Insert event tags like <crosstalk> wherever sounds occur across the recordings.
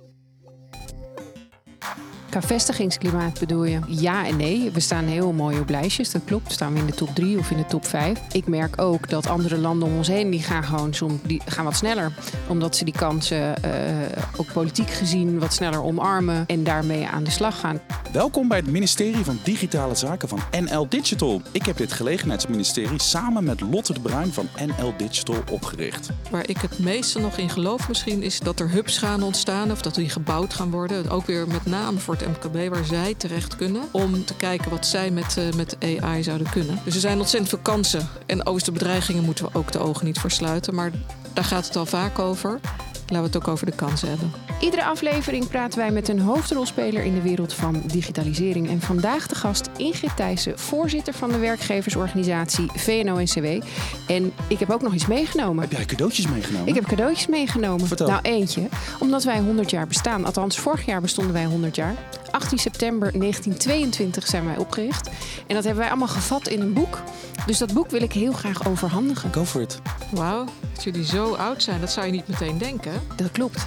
Thank you. Qua vestigingsklimaat bedoel je ja en nee. We staan heel mooi op lijstjes, dat klopt. Staan we in de top 3 of in de top 5. Ik merk ook dat andere landen om ons heen, die gaan gewoon som, die gaan wat sneller. Omdat ze die kansen uh, ook politiek gezien wat sneller omarmen en daarmee aan de slag gaan. Welkom bij het ministerie van Digitale Zaken van NL Digital. Ik heb dit gelegenheidsministerie samen met Lotte de Bruin van NL Digital opgericht. Waar ik het meeste nog in geloof misschien is dat er hubs gaan ontstaan of dat die gebouwd gaan worden. Ook weer met name voor het Waar zij terecht kunnen om te kijken wat zij met, uh, met AI zouden kunnen. Dus er zijn ontzettend veel kansen. En over de bedreigingen moeten we ook de ogen niet versluiten. Maar daar gaat het al vaak over. Laten we het ook over de kansen hebben. Iedere aflevering praten wij met een hoofdrolspeler in de wereld van digitalisering. En vandaag de gast Ingrid Thijssen, voorzitter van de werkgeversorganisatie VNO-NCW. En ik heb ook nog iets meegenomen. Heb jij cadeautjes meegenomen? Ik heb cadeautjes meegenomen. Vertel. Nou, eentje. Omdat wij 100 jaar bestaan. Althans, vorig jaar bestonden wij 100 jaar. 18 september 1922 zijn wij opgericht. En dat hebben wij allemaal gevat in een boek. Dus dat boek wil ik heel graag overhandigen. Go for it. Wauw, dat jullie zo oud zijn, dat zou je niet meteen denken. Dat klopt.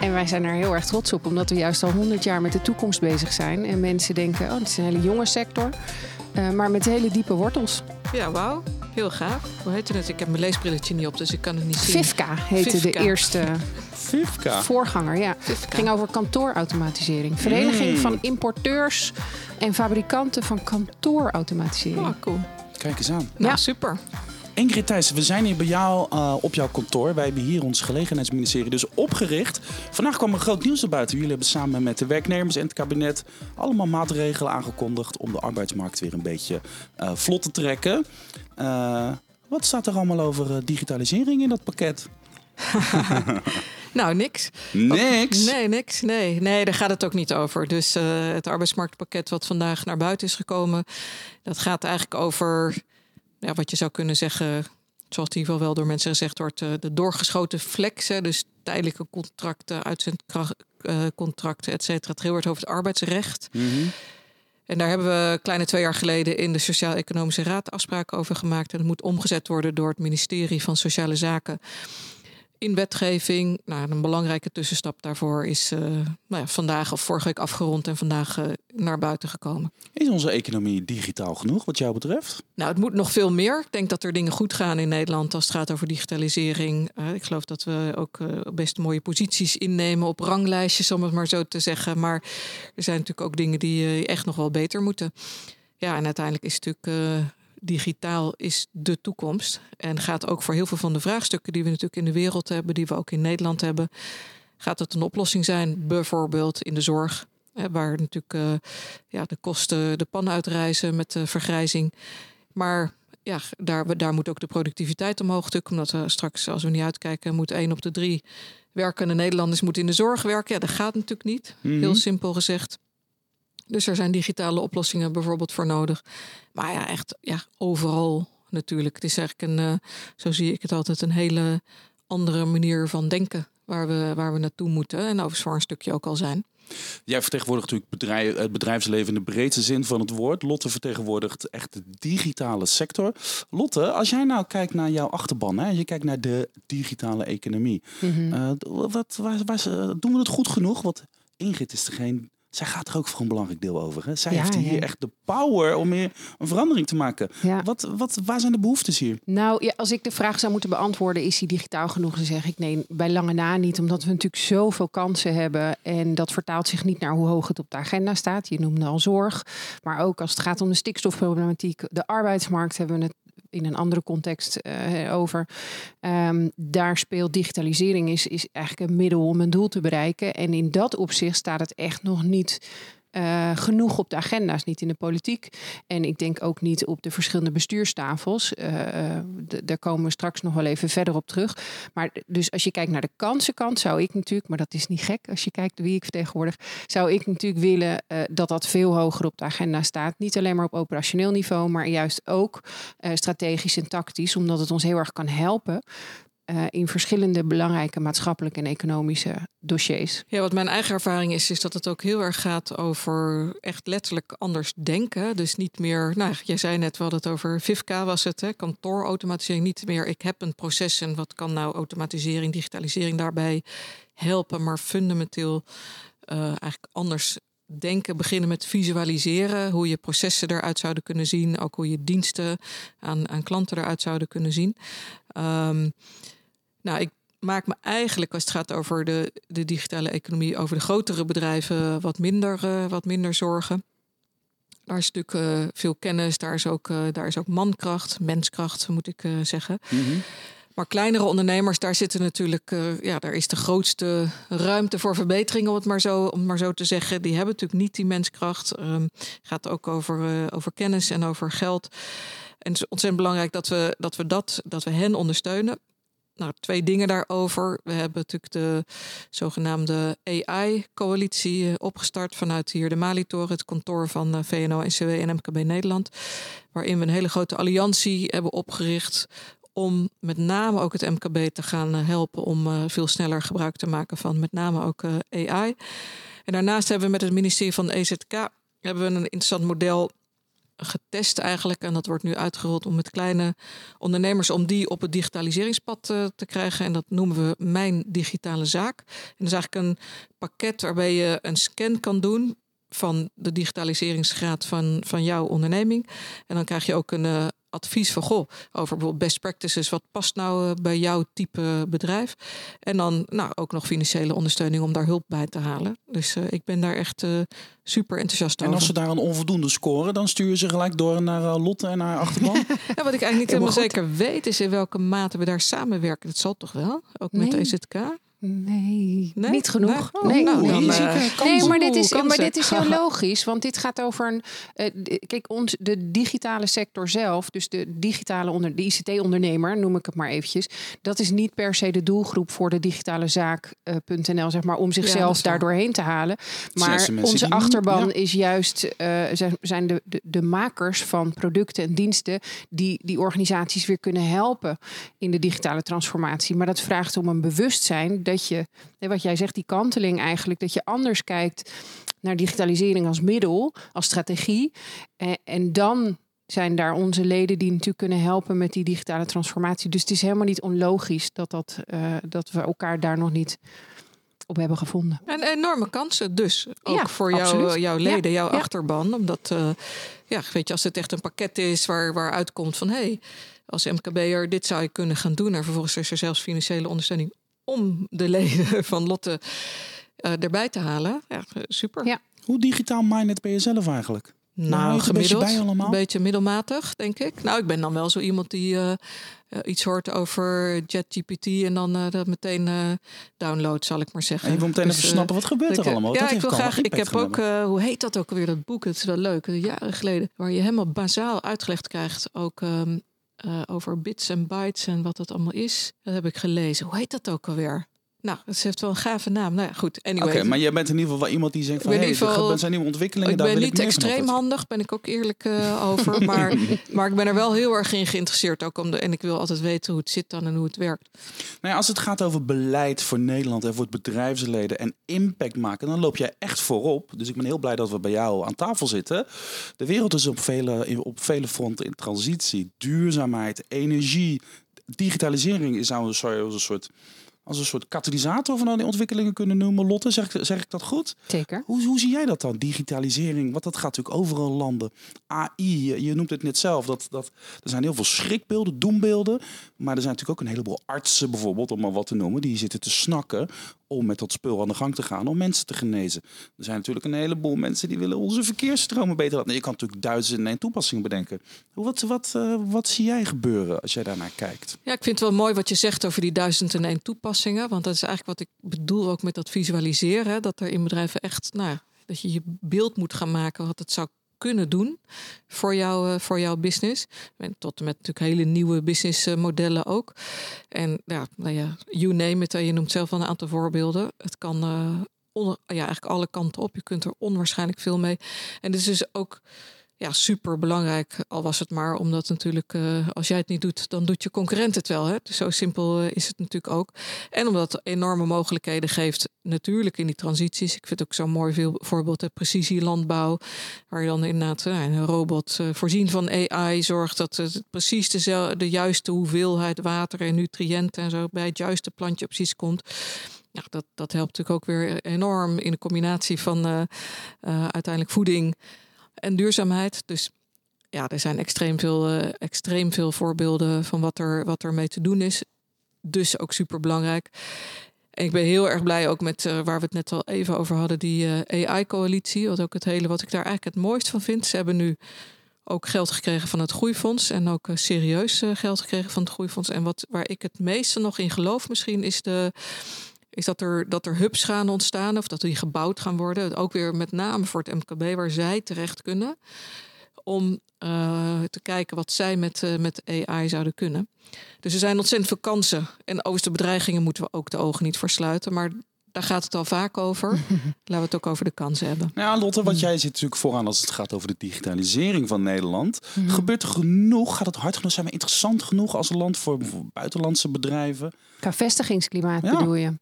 En wij zijn er heel erg trots op, omdat we juist al 100 jaar met de toekomst bezig zijn. En mensen denken, oh, het is een hele jonge sector, uh, maar met hele diepe wortels. Ja, wauw. Heel gaaf. Hoe heet het? Ik heb mijn leesbrilletje niet op, dus ik kan het niet zien. Vivka heette Vivka. de eerste <laughs> Vivka. voorganger. Ja. Vivka. Het ging over kantoorautomatisering. Vereniging Mm. van importeurs en fabrikanten van kantoorautomatisering. Oh, cool. Kijk eens aan. Nou, Ja. super. Ingrid Thijssen, we zijn hier bij jou uh, op jouw kantoor. Wij hebben hier ons gelegenheidsministerie dus opgericht. Vandaag kwam er groot nieuws naar buiten. Jullie hebben samen met de werknemers en het kabinet allemaal maatregelen aangekondigd om de arbeidsmarkt weer een beetje uh, vlot te trekken. Uh, wat staat er allemaal over digitalisering in dat pakket? <laughs> Nou, niks. Niks. Nee, niks. Nee, nee, daar gaat het ook niet over. Dus het arbeidsmarktpakket wat vandaag naar buiten is gekomen, dat gaat eigenlijk over ja, wat je zou kunnen zeggen, zoals in ieder geval wel door mensen gezegd wordt, uh, de doorgeschoten flexen, dus tijdelijke contracten, uitzendcontracten, et cetera. Het hard over het arbeidsrecht. Mm -hmm. En daar hebben we kleine twee jaar geleden in de Sociaal-Economische Raad afspraken over gemaakt. En dat moet omgezet worden door het ministerie van Sociale Zaken in wetgeving. Nou, een belangrijke tussenstap daarvoor is uh, nou ja, vandaag of vorige week afgerond en vandaag uh, naar buiten gekomen. Is onze economie digitaal genoeg wat jou betreft? Nou, het moet nog veel meer. Ik denk dat er dingen goed gaan in Nederland als het gaat over digitalisering. Uh, ik geloof dat we ook best mooie posities innemen op ranglijstjes, om het maar zo te zeggen. Maar er zijn natuurlijk ook dingen die echt nog wel beter moeten. Ja, en uiteindelijk is het natuurlijk digitaal is de toekomst. En gaat ook voor heel veel van de vraagstukken die we natuurlijk in de wereld hebben, die we ook in Nederland hebben, gaat het een oplossing zijn. Bijvoorbeeld in de zorg, waar natuurlijk uh, ja, de kosten de pan uitreizen met de vergrijzing. Maar ja, daar, daar moet ook de productiviteit omhoog natuurlijk. Omdat we straks, als we niet uitkijken, moet één op de drie werkende Nederlanders moet in de zorg werken. Ja, dat gaat natuurlijk niet. Mhm. Heel simpel gezegd. Dus er zijn digitale oplossingen bijvoorbeeld voor nodig. Maar ja, echt ja, overal natuurlijk. Het is eigenlijk een, uh, zo zie ik het altijd, een hele andere manier van denken waar we, waar we naartoe moeten. En overigens voor een stukje ook al zijn. Jij vertegenwoordigt natuurlijk bedrijf, het bedrijfsleven in de breedste zin van het woord. Lotte vertegenwoordigt echt de digitale sector. Lotte, als jij nou kijkt naar jouw achterban, hè, je kijkt naar de digitale economie. Mhm. Mm -hmm. uh, wat, waar, waar, doen we het goed genoeg? Want Ingrid is degene zij gaat er ook voor een belangrijk deel over. Hè? Zij Ja, heeft hier ja. echt de power om meer een verandering te maken. Ja. Wat, wat, waar zijn de behoeftes hier? Nou, ja, als ik de vraag zou moeten beantwoorden, is hij digitaal genoeg? Dan zeg ik nee, bij lange na niet. Omdat we natuurlijk zoveel kansen hebben. En dat vertaalt zich niet naar hoe hoog het op de agenda staat. Je noemde al zorg. Maar ook als het gaat om de stikstofproblematiek, de arbeidsmarkt hebben we het in een andere context uh, over. Um, daar speelt digitalisering is, is eigenlijk een middel om een doel te bereiken. En in dat opzicht staat het echt nog niet uh, genoeg op de agenda's, niet in de politiek. En ik denk ook niet op de verschillende bestuurstafels. Uh, daar komen we straks nog wel even verder op terug. Maar dus als je kijkt naar de kansenkant, zou ik natuurlijk, maar dat is niet gek als je kijkt wie ik vertegenwoordig, zou ik natuurlijk willen uh, dat dat veel hoger op de agenda staat. Niet alleen maar op operationeel niveau, maar juist ook strategisch en tactisch, omdat het ons heel erg kan helpen eh, in verschillende belangrijke maatschappelijke en economische dossiers. Ja, wat mijn eigen ervaring is, is dat het ook heel erg gaat over echt letterlijk anders denken. Dus niet meer, nou, jij zei net, we hadden het over VIFCA was het, hè, kantoorautomatisering. Niet meer, ik heb een proces en wat kan nou automatisering, digitalisering daarbij helpen, maar fundamenteel uh, eigenlijk anders denken, beginnen met visualiseren. Hoe je processen eruit zouden kunnen zien. Ook hoe je diensten aan, aan klanten eruit zouden kunnen zien. Um, nou, ik maak me eigenlijk, als het gaat over de, de digitale economie, over de grotere bedrijven wat minder, uh, wat minder zorgen. Daar is natuurlijk uh, veel kennis, daar is, ook, uh, daar is ook mankracht, menskracht moet ik zeggen. Mm -hmm. Maar kleinere ondernemers, daar zitten natuurlijk, ja, daar is de grootste ruimte voor verbetering, om het maar zo, om maar zo te zeggen. Die hebben natuurlijk niet die menskracht. Um, gaat ook over, over kennis en over geld. En het is ontzettend belangrijk dat we dat, we dat, dat we hen ondersteunen. Nou, twee dingen daarover. We hebben natuurlijk de zogenaamde AI-coalitie uh, opgestart vanuit hier de Malitoren, het kantoor van uh, VNO-NCW en MKB Nederland. Waarin we een hele grote alliantie hebben opgericht om met name ook het MKB te gaan eh, helpen om veel sneller gebruik te maken van met name ook AI. En daarnaast hebben we met het ministerie van EZK hebben we een interessant model getest eigenlijk. En dat wordt nu uitgerold om met kleine ondernemers, om die op het digitaliseringspad uh, te krijgen. En dat noemen we Mijn Digitale Zaak. En dat is eigenlijk een pakket waarbij je een scan kan doen van de digitaliseringsgraad van, van jouw onderneming. En dan krijg je ook een uh, advies van goh, over bijvoorbeeld best practices. Wat past nou uh, bij jouw type bedrijf? En dan nou, ook nog financiële ondersteuning om daar hulp bij te halen. Dus uh, ik ben daar echt super enthousiast en over. En als ze daar een onvoldoende scoren, dan stuur je ze gelijk door naar Lotte en naar achterban? <laughs> ja, wat ik eigenlijk niet helemaal zeker weet, is in welke mate we daar samenwerken. Dat zal toch wel, ook met nee. EZK? Nee, nee, niet genoeg. Nee, nee, oh, dan, uh, nee maar, dit is, maar dit is heel <laughs> logisch. Want dit gaat over een. Uh, kijk, ons, de digitale sector zelf, dus de digitale onder, de ICT-ondernemer, noem ik het maar eventjes. Dat is niet per se de doelgroep voor de digitale zaak.nl, uh, zeg maar, om zichzelf ja, daar doorheen te halen. Maar onze achterban ja. is juist zijn de, de, de makers van producten en diensten die die organisaties weer kunnen helpen in de digitale transformatie. Maar dat vraagt om een bewustzijn dat je, wat jij zegt, die kanteling eigenlijk, dat je anders kijkt naar digitalisering als middel, als strategie. En, en dan zijn daar onze leden die natuurlijk kunnen helpen met die digitale transformatie. Dus het is helemaal niet onlogisch dat, dat, uh, dat we elkaar daar nog niet op hebben gevonden. En enorme kansen dus, ook ja, voor jou, jouw leden, ja, jouw ja. achterban. Omdat, uh, ja, weet je, als het echt een pakket is waar, waar uitkomt van... hé, hey, als MKB'er, dit zou je kunnen gaan doen. En vervolgens is er zelfs financiële ondersteuning om de leden <laughs> van Lotte uh, erbij te halen. Ja, super. Ja. Hoe digitaal minded ben je zelf eigenlijk? Nou, gemiddeld. Een beetje, een beetje, middelmatig, denk ik. Nou, ik ben dan wel zo iemand die uh, uh, iets hoort over ChatGPT en dan uh, dat meteen download, zal ik maar zeggen. En je wil meteen dus, even snappen, wat gebeurt er allemaal? Ja, dat ik wil graag. Ik heb ook, hoe heet dat ook alweer, dat boek? Het is wel leuk, jaren geleden, waar je helemaal bazaal uitgelegd krijgt, ook um, uh, over bits en bytes en wat dat allemaal is. Dat heb ik gelezen. Hoe heet dat ook alweer? Nou, het heeft wel een gave naam. Nou ja, goed. Anyway. Oké, okay, maar je bent in ieder geval wel iemand die zegt van... Hey, er zijn nieuwe ontwikkelingen, Ik daar ben wil niet ik extreem handig, ben ik ook eerlijk uh, over. <laughs> Maar, maar ik ben er wel heel erg in geïnteresseerd. Ook om de, en ik wil altijd weten hoe het zit dan en hoe het werkt. Nou ja, als het gaat over beleid voor Nederland en voor het bedrijfsleden... en impact maken, dan loop jij echt voorop. Dus ik ben heel blij dat we bij jou aan tafel zitten. De wereld is op vele, op vele fronten in transitie. Duurzaamheid, energie, digitalisering is nou een soort als een soort katalysator van al die ontwikkelingen kunnen noemen. Lotte, zeg ik, zeg ik dat goed? Zeker. Hoe, hoe zie jij dat dan? Digitalisering, wat dat gaat natuurlijk overal landen. AI, je, je noemt het net zelf. Dat, dat, er zijn heel veel schrikbeelden, doembeelden. Maar er zijn natuurlijk ook een heleboel artsen bijvoorbeeld, om maar wat te noemen. Die zitten te snakken om met dat spul aan de gang te gaan om mensen te genezen. Er zijn natuurlijk een heleboel mensen die willen onze verkeersstromen beter laten. Je kan natuurlijk duizenden en toepassingen bedenken. Wat, wat, uh, wat zie jij gebeuren als jij daarnaar kijkt? Ja, ik vind het wel mooi wat je zegt over die duizend en toepassingen. Want dat is eigenlijk wat ik bedoel ook met dat visualiseren. Dat er in bedrijven echt, nou, dat je je beeld moet gaan maken wat het zou kunnen doen voor, jou, uh, voor jouw business. En tot en met natuurlijk hele nieuwe businessmodellen ook. En ja, nou ja, you name it. Je noemt zelf al een aantal voorbeelden. Het kan uh, onder, ja, eigenlijk alle kanten op. Je kunt er onwaarschijnlijk veel mee. En dus is ook ja, super belangrijk. Al was het maar omdat natuurlijk, uh, als jij het niet doet, dan doet je concurrent het wel. Hè? Dus zo simpel uh, is het natuurlijk ook. En omdat het enorme mogelijkheden geeft, natuurlijk in die transities. Ik vind ook zo'n mooi veel, voorbeeld, de precisielandbouw. Waar je dan inderdaad uh, een robot voorzien van AI zorgt dat het precies de, de juiste hoeveelheid water en nutriënten en zo bij het juiste plantje precies komt. Ja, dat, dat helpt natuurlijk ook weer enorm in de combinatie van uiteindelijk voeding en duurzaamheid. Dus ja, er zijn extreem veel, uh, extreem veel voorbeelden van wat er, wat er mee te doen is. Dus ook super belangrijk. En ik ben heel erg blij ook met uh, waar we het net al even over hadden, die uh, AI-coalitie. Wat ook het hele, wat ik daar eigenlijk het mooist van vind. Ze hebben nu ook geld gekregen van het Groeifonds en ook serieus geld gekregen van het Groeifonds. En wat waar ik het meeste nog in geloof, misschien, is de is dat er, dat er hubs gaan ontstaan of dat die gebouwd gaan worden. Ook weer met name voor het MKB, waar zij terecht kunnen. Om uh, te kijken wat zij met, uh, met AI zouden kunnen. Dus er zijn ontzettend veel kansen. En over de bedreigingen moeten we ook de ogen niet versluiten. Maar daar gaat het al vaak over. <laughs> Laten we het ook over de kansen hebben. Nou ja, Lotte, wat jij zit natuurlijk vooraan als het gaat over de digitalisering van Nederland. Gebeurt er genoeg? Gaat het hard genoeg? Zijn we interessant genoeg als land voor buitenlandse bedrijven? Qua vestigingsklimaat bedoel je?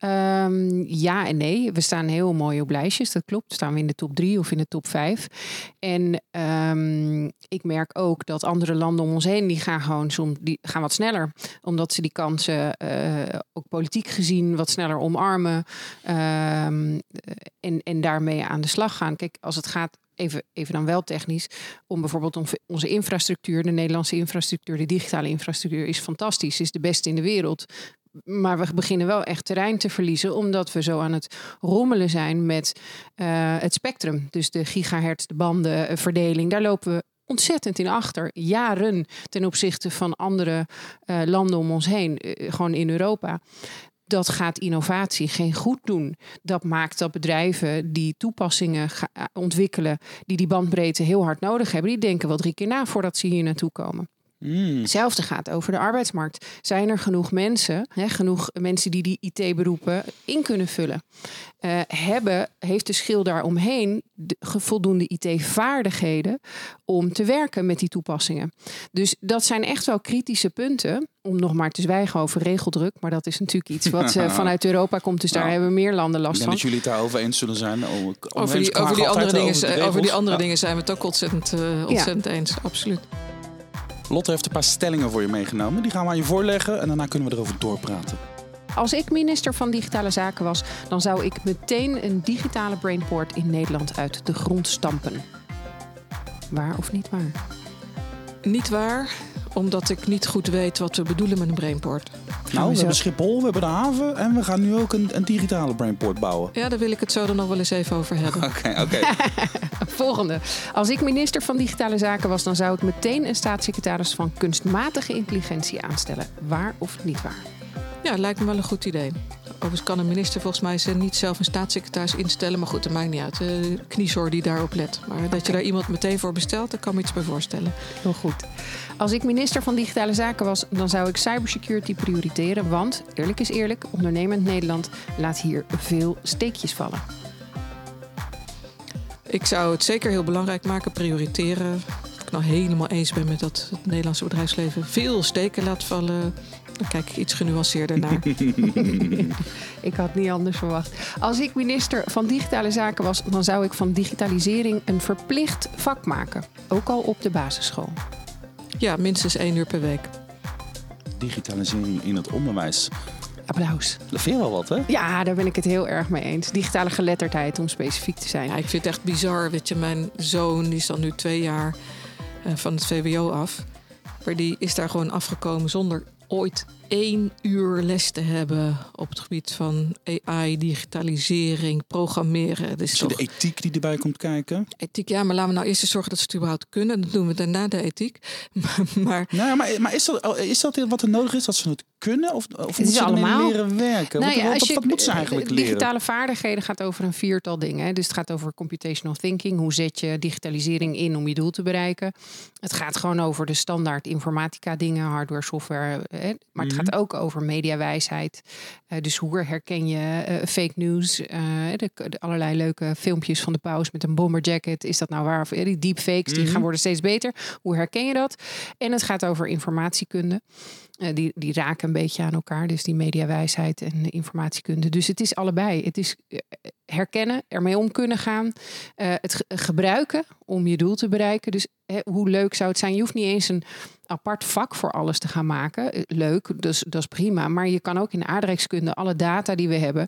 Um, ja en nee. We staan heel mooi op lijstjes, dat klopt. Staan we in de top drie of in de top vijf. En um, ik merk ook dat andere landen om ons heen, die gaan gewoon soms die gaan wat sneller. Omdat ze die kansen uh, ook politiek gezien wat sneller omarmen. Um, en, en daarmee aan de slag gaan. Kijk, als het gaat even, even dan wel technisch, om bijvoorbeeld onze infrastructuur, de Nederlandse infrastructuur, de digitale infrastructuur is fantastisch, is de beste in de wereld. Maar we beginnen wel echt terrein te verliezen, omdat we zo aan het rommelen zijn met uh, het spectrum. Dus de gigahertz, de bandenverdeling, daar lopen we ontzettend in achter. Jaren ten opzichte van andere uh, landen om ons heen, gewoon in Europa dat gaat innovatie geen goed doen. Dat maakt dat bedrijven die toepassingen ontwikkelen, die die bandbreedte heel hard nodig hebben, die denken wel drie keer na voordat ze hier naartoe komen. Mm. Hetzelfde gaat over de arbeidsmarkt. Zijn er genoeg mensen, hè, genoeg mensen die die IT-beroepen in kunnen vullen? Uh, hebben, heeft de schil daaromheen de, voldoende IT-vaardigheden om te werken met die toepassingen? Dus dat zijn echt wel kritische punten. Om nog maar te zwijgen over regeldruk. Maar dat is natuurlijk iets wat uh, <laughs> vanuit Europa komt. Dus daar hebben meer landen last van. dat jullie het daarover eens zullen zijn. Over die, over die andere, dingen, over, over die andere ja. dingen zijn we het ook ontzettend, uh, ontzettend ja. eens. Absoluut. Lotte heeft een paar stellingen voor je meegenomen. Die gaan we aan je voorleggen en daarna kunnen we erover doorpraten. Als ik minister van Digitale Zaken was, dan zou ik meteen een digitale brainport in Nederland uit de grond stampen. Waar of niet waar? Niet waar, omdat ik niet goed weet wat we bedoelen met een brainport. Nou, we, hebben Schiphol, we hebben de haven en we gaan nu ook een, een digitale brainport bouwen. Ja, daar wil ik het zo dan nog wel eens even over hebben. <laughs> Oké, oké. <laughs> Volgende. Als ik minister van Digitale Zaken was, dan zou ik meteen een staatssecretaris van kunstmatige intelligentie aanstellen. Waar of niet waar? Ja, lijkt me wel een goed idee. Overigens kan een minister volgens mij niet zelf een staatssecretaris instellen. Maar goed, dat maakt niet uit. De kniezor die daarop let. Maar dat je daar iemand meteen voor bestelt, daar kan me iets bij voorstellen. Heel goed. Als ik minister van Digitale Zaken was, dan zou ik cybersecurity prioriteren. Want, eerlijk is eerlijk, ondernemend Nederland laat hier veel steekjes vallen. Ik zou het zeker heel belangrijk maken, prioriteren. Ik nou helemaal eens ben met dat het Nederlandse bedrijfsleven veel steken laat vallen. Dan kijk ik iets genuanceerder naar. <laughs> ik had niet anders verwacht. Als ik minister van Digitale Zaken was, dan zou ik van digitalisering een verplicht vak maken. Ook al op de basisschool. Ja, minstens één uur per week. Digitalisering in het onderwijs. Applaus. Dat vind je wel wat, hè? Ja, daar ben ik het heel erg mee eens. Digitale geletterdheid, om specifiek te zijn. Ja, ik vind het echt bizar. Weet je, mijn zoon die is dan nu twee jaar uh, van het VWO af. Maar die is daar gewoon afgekomen zonder ooit één uur les te hebben op het gebied van AI, digitalisering, programmeren. Dus toch... de ethiek die erbij komt kijken? Ethiek, ja, maar laten we nou eerst eens zorgen dat ze het überhaupt kunnen. Dan doen we daarna de ethiek. <laughs> maar, nou, maar, maar is, dat, is dat wat er nodig is, dat ze het kunnen? Of, of moeten ze allemaal leren werken? Nou ja, wat, wat, wat, moet ze eigenlijk leren? Digitale vaardigheden gaat over een viertal dingen. Dus het gaat over computational thinking. Hoe zet je digitalisering in om je doel te bereiken? Het gaat gewoon over de standaard informatica dingen, hardware, software. Hè? Maar het gaat ook over mediawijsheid. Uh, dus hoe herken je uh, fake news? Uh, de, de, allerlei leuke filmpjes van de paus met een bomberjacket. Is dat nou waar? Of die deepfakes, die gaan worden steeds beter. Hoe herken je dat? En het gaat over informatiekunde. die, die raken een beetje aan elkaar. Dus die mediawijsheid en informatiekunde. Dus het is allebei. Het is herkennen, ermee om kunnen gaan. het gebruiken om je doel te bereiken. Dus hoe leuk zou het zijn? Je hoeft niet eens een apart vak voor alles te gaan maken. Eh, leuk, dus dat is prima. Maar je kan ook in de aardrijkskunde alle data die we hebben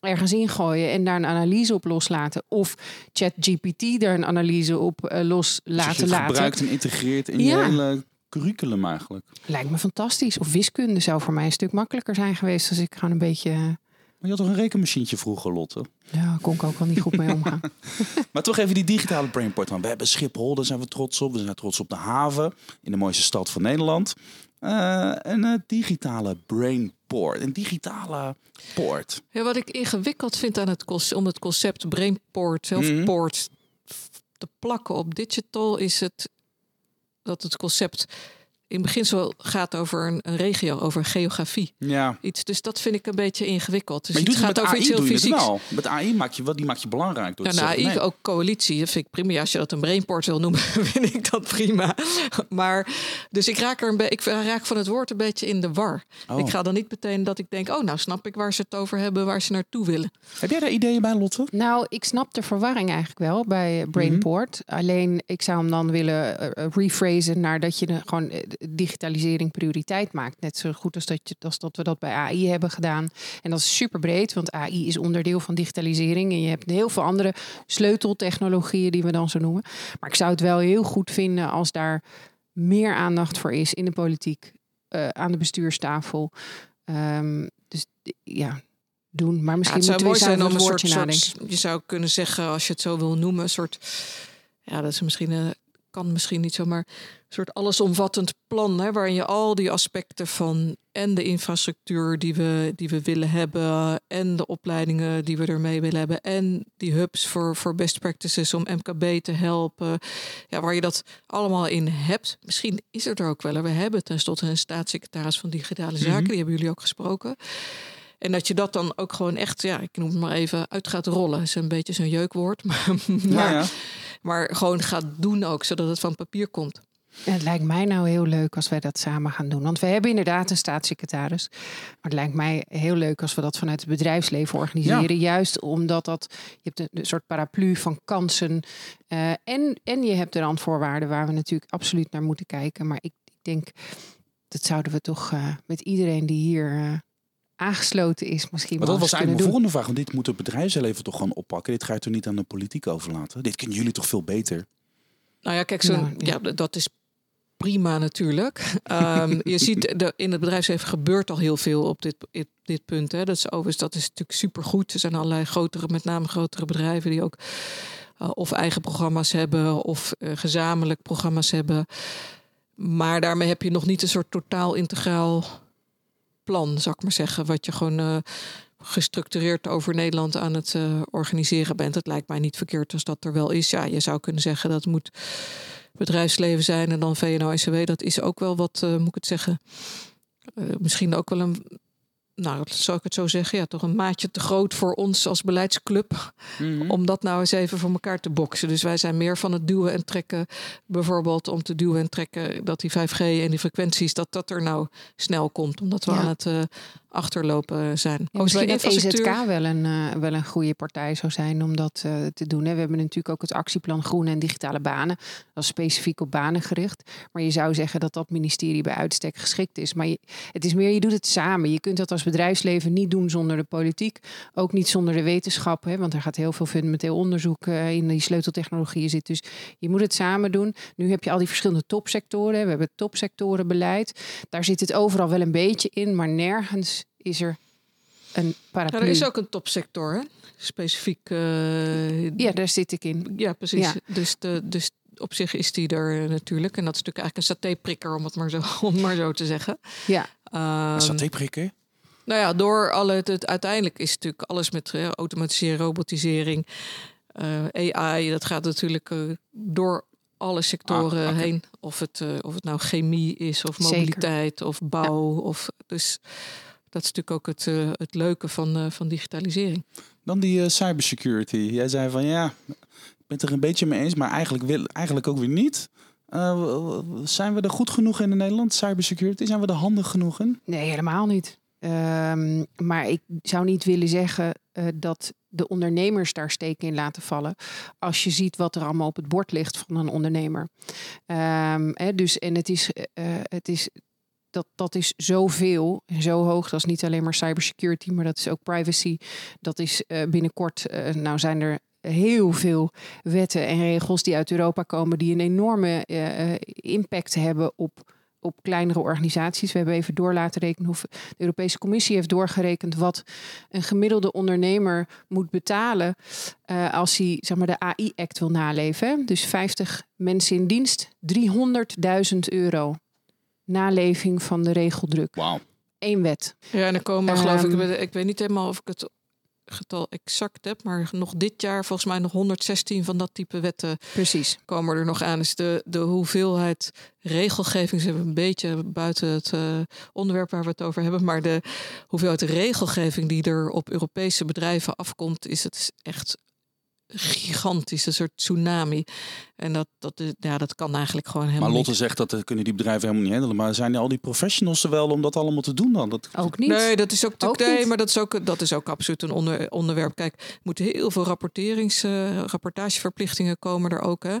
ergens ingooien en daar een analyse op loslaten. Of ChatGPT daar een analyse op uh, los dus laten je laten. gebruikt en integreert in je hele curriculum eigenlijk. Lijkt me fantastisch. Of wiskunde zou voor mij een stuk makkelijker zijn geweest als ik gewoon een beetje je had toch een rekenmachientje vroeger, Lotte? Ja, kon ik ook wel niet goed mee omgaan. <laughs> maar toch even die digitale brainport. Want we hebben Schiphol, daar zijn we trots op. We zijn trots op de haven in de mooiste stad van Nederland. Uh, een uh, digitale brainport, een digitale poort. Ja, wat ik ingewikkeld vind aan het om het concept brainport of mm port te plakken op digital is het dat het concept in beginsel gaat over een, een, regio, over geografie. Ja. Iets, dus dat vind ik een beetje ingewikkeld. Dus maar je het gaat over AI iets heel fysieks. Wel. Met AI maak je wat, die maak je belangrijk. Door ja, nou, AI ook coalitie. Dat vind ik prima. Als je dat een brainport wil noemen, <laughs> vind ik dat prima. Maar dus ik raak er een ik raak van het woord een beetje in de war. Oh. Ik ga dan niet meteen dat ik denk, oh, nou snap ik waar ze het over hebben, waar ze naartoe willen. Heb jij daar ideeën bij, Lotte? Nou, ik snap de verwarring eigenlijk wel bij brainport. Alleen ik zou hem dan willen uh, rephrasen naar dat je de, gewoon digitalisering prioriteit maakt. Net zo goed als dat, je, als dat we dat bij AI hebben gedaan. En dat is super breed, want AI is onderdeel van digitalisering. En je hebt heel veel andere sleuteltechnologieën die we dan zo noemen. Maar ik zou het wel heel goed vinden als daar meer aandacht voor is in de politiek, uh, aan de bestuurstafel. Um, dus ja, doen. Maar misschien ja, het zou mooi zijn om een soort, soort, je zou kunnen zeggen, als je het zo wil noemen, een soort, ja, dat is misschien een kan misschien niet zomaar een soort allesomvattend plan, hè, waarin je al die aspecten van en de infrastructuur die we, die we willen hebben, en de opleidingen die we ermee willen hebben, en die hubs voor, voor best practices om MKB te helpen, ja, waar je dat allemaal in hebt. Misschien is het er ook wel. We hebben tenslotte een staatssecretaris van Digitale Zaken, Mhm. die hebben jullie ook gesproken. En dat je dat dan ook gewoon echt, ja, ik noem het maar even, uit gaat rollen. is een beetje zo'n jeukwoord. Maar, <laughs> maar, ja. Maar gewoon gaat doen ook, zodat het van papier komt. Ja, het lijkt mij nou heel leuk als wij dat samen gaan doen. Want we hebben inderdaad een staatssecretaris. Maar het lijkt mij heel leuk als we dat vanuit het bedrijfsleven organiseren. Juist omdat dat, je hebt een, een soort paraplu van kansen. Uh, en, en je hebt de randvoorwaarden waar we natuurlijk absoluut naar moeten kijken. Maar ik, ik denk, dat zouden we toch uh, met iedereen die hier... Uh, aangesloten is misschien maar dat was eigenlijk mijn volgende vraag. Want dit moet het bedrijfsleven toch gewoon oppakken. Dit ga je toch niet aan de politiek overlaten? Dit kunnen jullie toch veel beter? Nou ja, kijk, zo, Nou, ja. ja. dat is prima natuurlijk. <laughs> Ehm, je ziet, de, in het bedrijfsleven gebeurt al heel veel op dit, dit, dit punt. Hè. Dat is overigens dat is natuurlijk supergoed. Er zijn allerlei grotere, met name grotere bedrijven die ook uh, of eigen programma's hebben of uh, gezamenlijk programma's hebben. Maar daarmee heb je nog niet een soort totaal integraal plan, zou ik maar zeggen, wat je gewoon uh, gestructureerd over Nederland aan het uh, organiseren bent. Het lijkt mij niet verkeerd als dat er wel is. Ja, je zou kunnen zeggen dat moet bedrijfsleven zijn en dan VNO-NCW. Dat is ook wel wat, uh, moet ik het zeggen, misschien ook wel een nou, zou ik het zo zeggen, ja, toch een maatje te groot voor ons als beleidsclub. Mhm. Om dat nou eens even voor elkaar te boksen. Dus wij zijn meer van het duwen en trekken. Bijvoorbeeld om te duwen en trekken dat die 5G en die frequenties, dat dat er nou snel komt. Omdat we Ja. aan het uh, achterlopen zijn. Ja, misschien dat infrastructuur- EZK wel een, uh, wel een goede partij zou zijn om dat uh, te doen. Hè. We hebben natuurlijk ook het actieplan Groene en Digitale Banen. Dat is specifiek op banen gericht. Maar je zou zeggen dat dat ministerie bij uitstek geschikt is. Maar je, het is meer, je doet het samen. Je kunt dat als bedrijfsleven niet doen zonder de politiek. Ook niet zonder de wetenschap. Hè, want er gaat heel veel fundamenteel onderzoek uh, in die sleuteltechnologieën zit. Dus je moet het samen doen. Nu heb je al die verschillende topsectoren. We hebben het topsectorenbeleid. Daar zit het overal wel een beetje in. Maar nergens is er een paraplu. Ja, er is ook een topsector, hè? Specifiek. eh, Ja, daar zit ik in. ja, precies. Ja. Dus, de, dus op zich is die er natuurlijk. En dat is natuurlijk eigenlijk een satéprikker, om het maar zo, <laughs> om het maar zo te zeggen. Ja, Ehm, Saté prikken? nou ja, door alle, het, het- uiteindelijk is natuurlijk alles met eh, automatisering, robotisering, eh, AI, dat gaat natuurlijk eh, door alle sectoren Ah, heen. Of het, eh, of het nou chemie is, of Zeker. mobiliteit, of bouw. Of, dus dat is natuurlijk ook het, eh, het leuke van, eh, van digitalisering. Dan die eh, cybersecurity. Jij zei van ja, ik ben het er een beetje mee eens, maar eigenlijk, wil, eigenlijk ook weer niet. Eh, zijn we er goed genoeg in in Nederland, cybersecurity? Zijn we er handig genoeg in? Nee, helemaal niet. Ehm, maar ik zou niet willen zeggen eh, dat de ondernemers daar steken in laten vallen. Als je ziet wat er allemaal op het bord ligt van een ondernemer. Ehm, hè, dus, en het is, het is, dat, dat is zoveel en zo hoog. Dat is niet alleen maar cybersecurity, maar dat is ook privacy. Dat is eh, binnenkort, eh, nou zijn er heel veel wetten en regels die uit Europa komen, die een enorme eh, impact hebben op, op kleinere organisaties. We hebben even door laten rekenen hoe de Europese Commissie heeft doorgerekend wat een gemiddelde ondernemer moet betalen als hij zeg maar, de AI-act wil naleven. Dus 50 mensen in dienst, 300.000 euro. Naleving van de regeldruk. Wauw. Één wet. Ja, en er komen, geloof ik, Ehm. ik weet- ik weet niet helemaal of ik het getal exact heb, maar nog dit jaar volgens mij nog 116 van dat type wetten Precies. komen er nog aan. Dus de, de hoeveelheid regelgeving, ze hebben een beetje buiten het eh, onderwerp waar we het over hebben, maar de hoeveelheid regelgeving die er op Europese bedrijven afkomt, is het echt gigantisch, een soort tsunami. En dat, dat, ja, dat kan eigenlijk gewoon helemaal Maar Lotte niet. zegt dat kunnen die bedrijven helemaal niet handelen. Maar zijn al die professionals er wel om dat allemaal te doen dan? Dat, Ook niet. Nee, dat is ook, Ook nee, maar dat is ook, dat is ook absoluut een onder, onderwerp. Kijk, er moeten heel veel rapporterings, eh, rapportageverplichtingen komen er ook. Hè.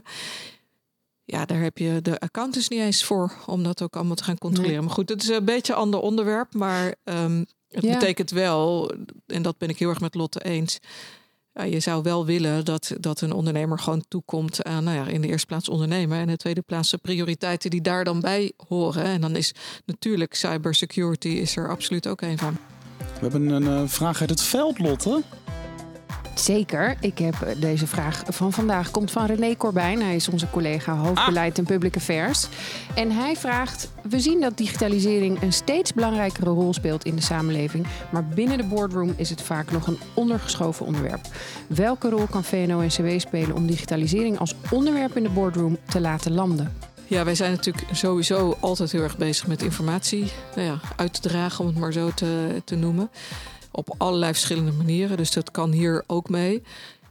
Ja, daar heb je de accountants niet eens voor om dat ook allemaal te gaan controleren. Nee. Maar goed, het is een beetje een ander onderwerp. Maar ehm, het Ja. betekent wel, en dat ben ik heel erg met Lotte eens. Ja, je zou wel willen dat, dat een ondernemer gewoon toekomt aan, nou ja, in de eerste plaats ondernemen. En in de tweede plaats de prioriteiten die daar dan bij horen. En dan is natuurlijk cybersecurity is er absoluut ook een van. We hebben een eh, vraag uit het veld, Lotte. Zeker. Ik heb eh, deze vraag van vandaag. Komt van René Corbijn. Hij is onze collega hoofdbeleid en public affairs. En hij vraagt: We zien dat digitalisering een steeds belangrijkere rol speelt in de samenleving. Maar binnen de boardroom is het vaak nog een ondergeschoven onderwerp. Welke rol kan VNO-NCW spelen om digitalisering als onderwerp in de boardroom te laten landen? Ja, wij zijn natuurlijk sowieso altijd heel erg bezig met informatie nou ja, uit te dragen, om het maar zo te, te noemen. Op allerlei verschillende manieren. Dus dat kan hier ook mee.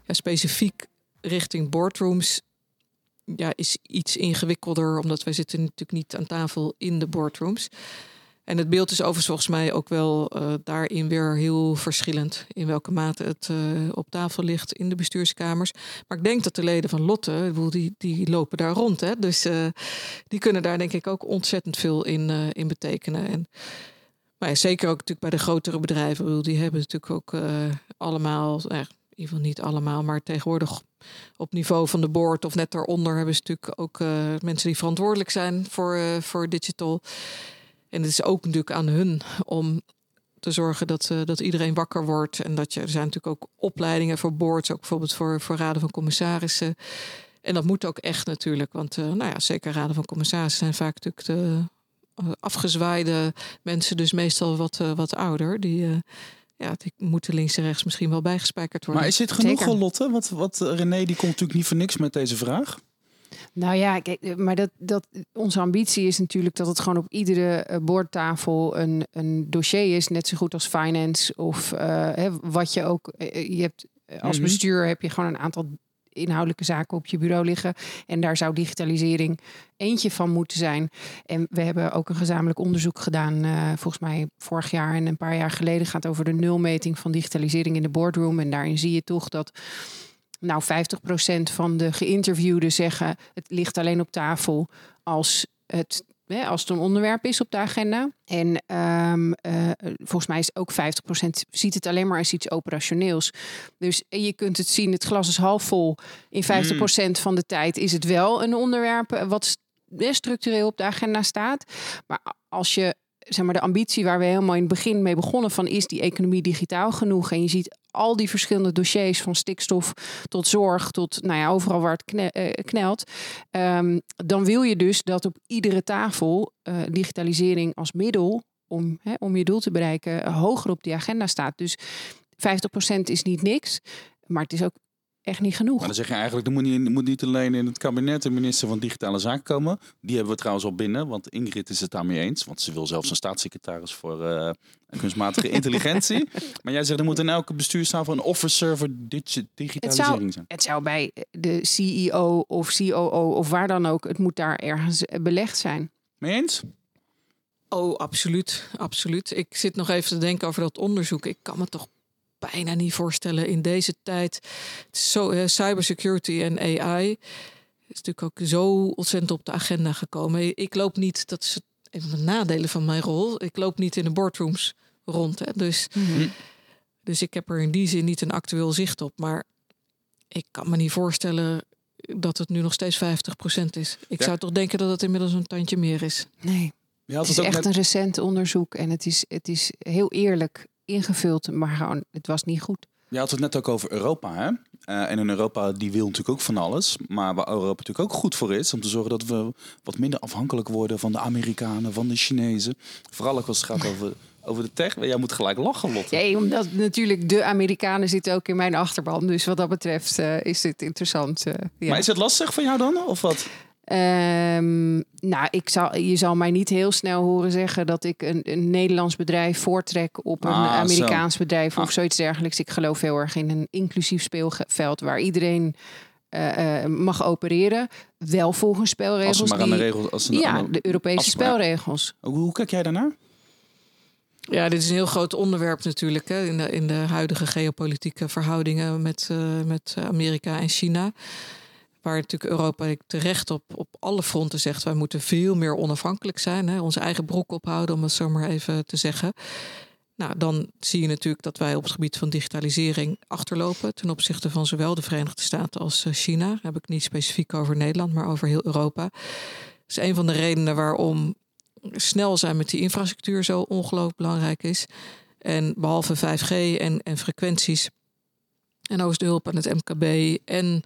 Ja, specifiek richting boardrooms is iets ingewikkelder, omdat wij zitten natuurlijk niet aan tafel in de boardrooms. En het beeld is overigens volgens mij ook wel eh, daarin weer heel verschillend. In welke mate het eh, op tafel ligt in de bestuurskamers. Maar ik denk dat de leden van Lotte, die, die lopen daar rond. Hè? Dus eh, die kunnen daar denk ik ook ontzettend veel in, in betekenen. En, ja, zeker ook natuurlijk bij de grotere bedrijven. Die hebben natuurlijk ook eh, allemaal, nou in ieder geval niet allemaal, maar tegenwoordig op niveau van de board of net daaronder hebben ze natuurlijk ook eh, mensen die verantwoordelijk zijn voor, eh, voor digital. En het is ook natuurlijk aan hun om te zorgen dat, dat iedereen wakker wordt. En dat je, er zijn natuurlijk ook opleidingen voor boards, ook bijvoorbeeld voor, voor raden van commissarissen. En dat moet ook echt natuurlijk, want nou ja, zeker raden van commissarissen zijn vaak natuurlijk de afgezwaaide mensen, dus meestal wat, eh, wat ouder. Die, eh, ja, die moeten links en rechts misschien wel bijgespijkerd worden. Maar is dit genoeg, Zeker. Lotte? Wat, wat eh, René die komt natuurlijk niet voor niks met deze vraag. Nou ja, kijk, eh, maar dat, dat, onze ambitie is natuurlijk dat het gewoon op iedere eh, boordtafel een, een dossier is. Net zo goed als finance of eh, hè, wat je ook. eh, Je hebt, eh, als Mhm. bestuur heb je gewoon een aantal inhoudelijke zaken op je bureau liggen. En daar zou digitalisering eentje van moeten zijn. En we hebben ook een gezamenlijk onderzoek gedaan, eh, volgens mij vorig jaar en een paar jaar geleden, gaat over de nulmeting van digitalisering in de boardroom. En daarin zie je toch dat nou 50% van de geïnterviewden zeggen het ligt alleen op tafel als het, hè, als het een onderwerp is op de agenda. En ehm, eh, volgens mij is ook 50% ziet het alleen maar als iets operationeels. Dus en je kunt het zien, het glas is half vol. In 50% van de tijd is het wel een onderwerp eh, wat st- eh, structureel op de agenda staat. Maar als je zeg maar, de ambitie waar we helemaal in het begin mee begonnen van is die economie digitaal genoeg? En je ziet al die verschillende dossiers van stikstof tot zorg tot nou ja, overal waar het eh, knelt. Ehm, dan wil je dus dat op iedere tafel eh, digitalisering als middel om, hè, om je doel te bereiken eh, hoger op die agenda staat. Dus 50% is niet niks, maar het is ook echt niet genoeg. Maar dan zeg je eigenlijk, er moet niet, moet niet alleen in het kabinet de minister van Digitale Zaken komen. Die hebben we trouwens al binnen, want Ingrid is het daarmee eens. Want ze wil zelfs een staatssecretaris voor uh, kunstmatige intelligentie. Maar jij zegt, er moet in elke bestuurstafel een officer voor digitalisering het zou, zijn. Het zou bij de CEO of COO of waar dan ook, het moet daar ergens belegd zijn. Mee eens? Oh, absoluut. Absoluut. Ik zit nog even te denken over dat onderzoek. Ik kan me toch bijna niet voorstellen in deze tijd. Zo, uh, cybersecurity en AI is natuurlijk ook zo ontzettend op de agenda gekomen. Ik loop niet, dat is een van de nadelen van mijn rol. Ik loop niet in de boardrooms rond. Hè. Dus, mhm. dus ik heb er in die zin niet een actueel zicht op. Maar ik kan me niet voorstellen dat het nu nog steeds 50% is. Ik zou toch denken dat het inmiddels een tandje meer is. Nee. Ja, het is echt een recent onderzoek en het is, het is heel eerlijk ingevuld, maar gewoon, het was niet goed. Je had het net ook over Europa, hè? Uh, en in Europa, die wil natuurlijk ook van alles. Maar waar Europa natuurlijk ook goed voor is, om te zorgen dat we wat minder afhankelijk worden van de Amerikanen, van de Chinezen. Vooral ook als het gaat over, over de tech. Jij moet gelijk lachen, Lotte. Ja, omdat natuurlijk de Amerikanen zitten ook in mijn achterban. Dus wat dat betreft uh, is dit interessant. Uh, ja. Maar is het lastig voor jou dan, of wat? Um, nou, ik zal, je zal mij niet heel snel horen zeggen dat ik een, een Nederlands bedrijf voortrek op een ah, Amerikaans bedrijf of ah. zoiets dergelijks. Ik geloof heel erg in een inclusief speelveld waar iedereen uh, uh, mag opereren. Wel volgens spelregels. Als maar die, aan de regels. Als ja, de Europese spelregels. Hoe, hoe kijk jij daarnaar? Ja, dit is een heel groot onderwerp natuurlijk hè, in, de, in de huidige geopolitieke verhoudingen met, uh, met Amerika en China. Waar natuurlijk Europa terecht op, op alle fronten zegt: wij moeten veel meer onafhankelijk zijn. Hè, onze eigen broek ophouden, om het zo maar even te zeggen. Nou, dan zie je natuurlijk dat wij op het gebied van digitalisering achterlopen ten opzichte van zowel de Verenigde Staten als eh, China. Daar heb ik niet specifiek over Nederland, maar over heel Europa. Dat is een van de redenen waarom snel zijn met die infrastructuur zo ongelooflijk belangrijk is. En behalve 5G en, en frequenties en hulp aan het MKB en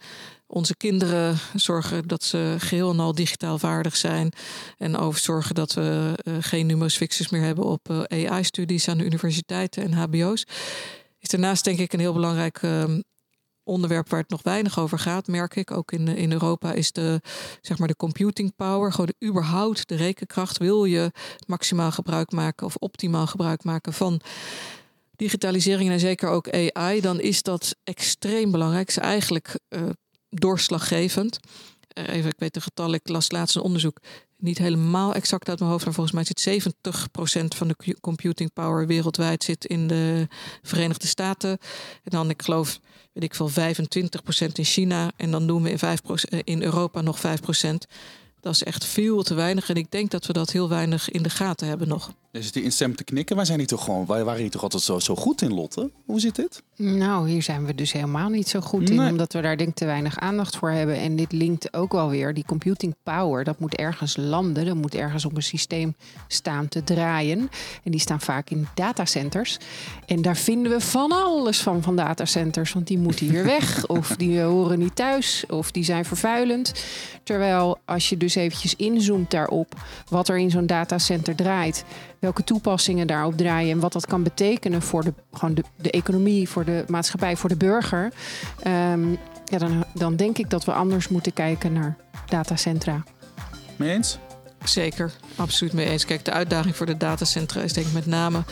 onze kinderen zorgen dat ze geheel en al digitaal vaardig zijn. En over zorgen dat we uh, geen numerus fixus meer hebben op eh, AI-studies aan de universiteiten en HBO's. Is daarnaast denk ik een heel belangrijk uh, onderwerp waar het nog weinig over gaat, merk ik. Ook in, in Europa is de, zeg maar de computing power, gewoon überhaupt de rekenkracht. Wil je maximaal gebruik maken of optimaal gebruik maken van digitalisering en zeker ook AI, dan is dat extreem belangrijk. Het is eigenlijk uh, doorslaggevend. Uh, even, ik weet de getal, ik las laatst een onderzoek. Niet helemaal exact uit mijn hoofd, maar volgens mij zit 70% van de computing power wereldwijd zit in de Verenigde Staten. En dan, ik geloof, weet ik veel, 25% in China. En dan doen we in, 5%, eh, in Europa nog 5%. Dat is echt veel te weinig. En ik denk dat we dat heel weinig in de gaten hebben nog. Is die instem te knikken? Wij zijn hier toch gewoon, wij waren hier toch altijd zo, zo goed in, Lotte? Hoe zit dit? Nou, hier zijn we dus helemaal niet zo goed in, omdat we daar denk ik te weinig aandacht voor hebben. En dit linkt ook wel weer, die computing power, dat moet ergens landen, dat moet ergens op een systeem staan te draaien. En die staan vaak in datacenters. En daar vinden we van alles van, van datacenters, want die moeten hier <laughs> weg, of die horen niet thuis, of die zijn vervuilend. Terwijl als je dus eventjes inzoomt daarop, wat er in zo'n datacenter draait, welke toepassingen daarop draaien en wat dat kan betekenen voor de, gewoon de, de economie, voor de maatschappij, voor de burger. Um, ja, dan, dan denk ik dat we anders moeten kijken naar datacentra. Mee eens? Zeker, absoluut mee eens. Kijk, de uitdaging voor de datacentra is denk ik met name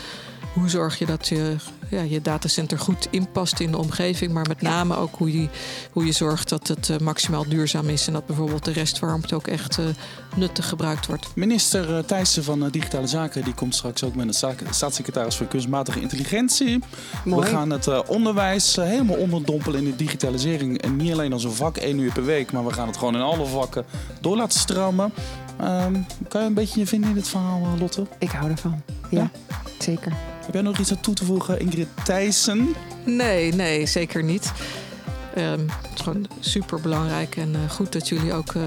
hoe zorg je dat je ja, je datacenter goed inpast in de omgeving. Maar met name ook hoe je, hoe je zorgt dat het uh, maximaal duurzaam is. En dat bijvoorbeeld de restwarmte ook echt uh, nuttig gebruikt wordt. Minister uh, Thijssen van Digitale Zaken die komt straks ook met een staatssecretaris voor kunstmatige intelligentie. Mooi. We gaan het onderwijs helemaal onderdompelen in de digitalisering. En niet alleen als een vak één uur per week, maar we gaan het gewoon in alle vakken door laten stromen. Um, kan je een beetje je vinden in dit verhaal, Lotte? Ik hou ervan. ja? ja? zeker. Heb jij nog iets aan toe te voegen, Ingrid Thijssen? Nee, nee, zeker niet. Um, het is gewoon super belangrijk en uh, goed dat jullie ook uh,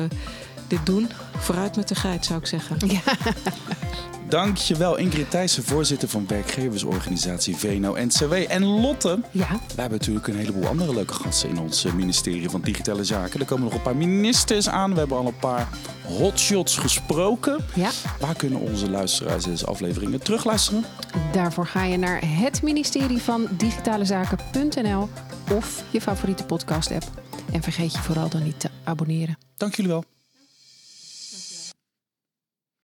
dit doen. Vooruit met de geit, zou ik zeggen. Ja. <laughs> Dankjewel Ingrid Thijssen, voorzitter van werkgeversorganisatie VNO-NCW. En Lotte, ja? we hebben natuurlijk een heleboel andere leuke gasten in ons ministerie van Digitale Zaken. Er komen nog een paar ministers aan. We hebben al een paar hotshots gesproken. Ja. Waar kunnen onze luisteraars deze afleveringen terugluisteren? Daarvoor ga je naar het ministerie van Digitale Zaken.nl of je favoriete podcast app. En vergeet je vooral dan niet te abonneren. Dank jullie wel.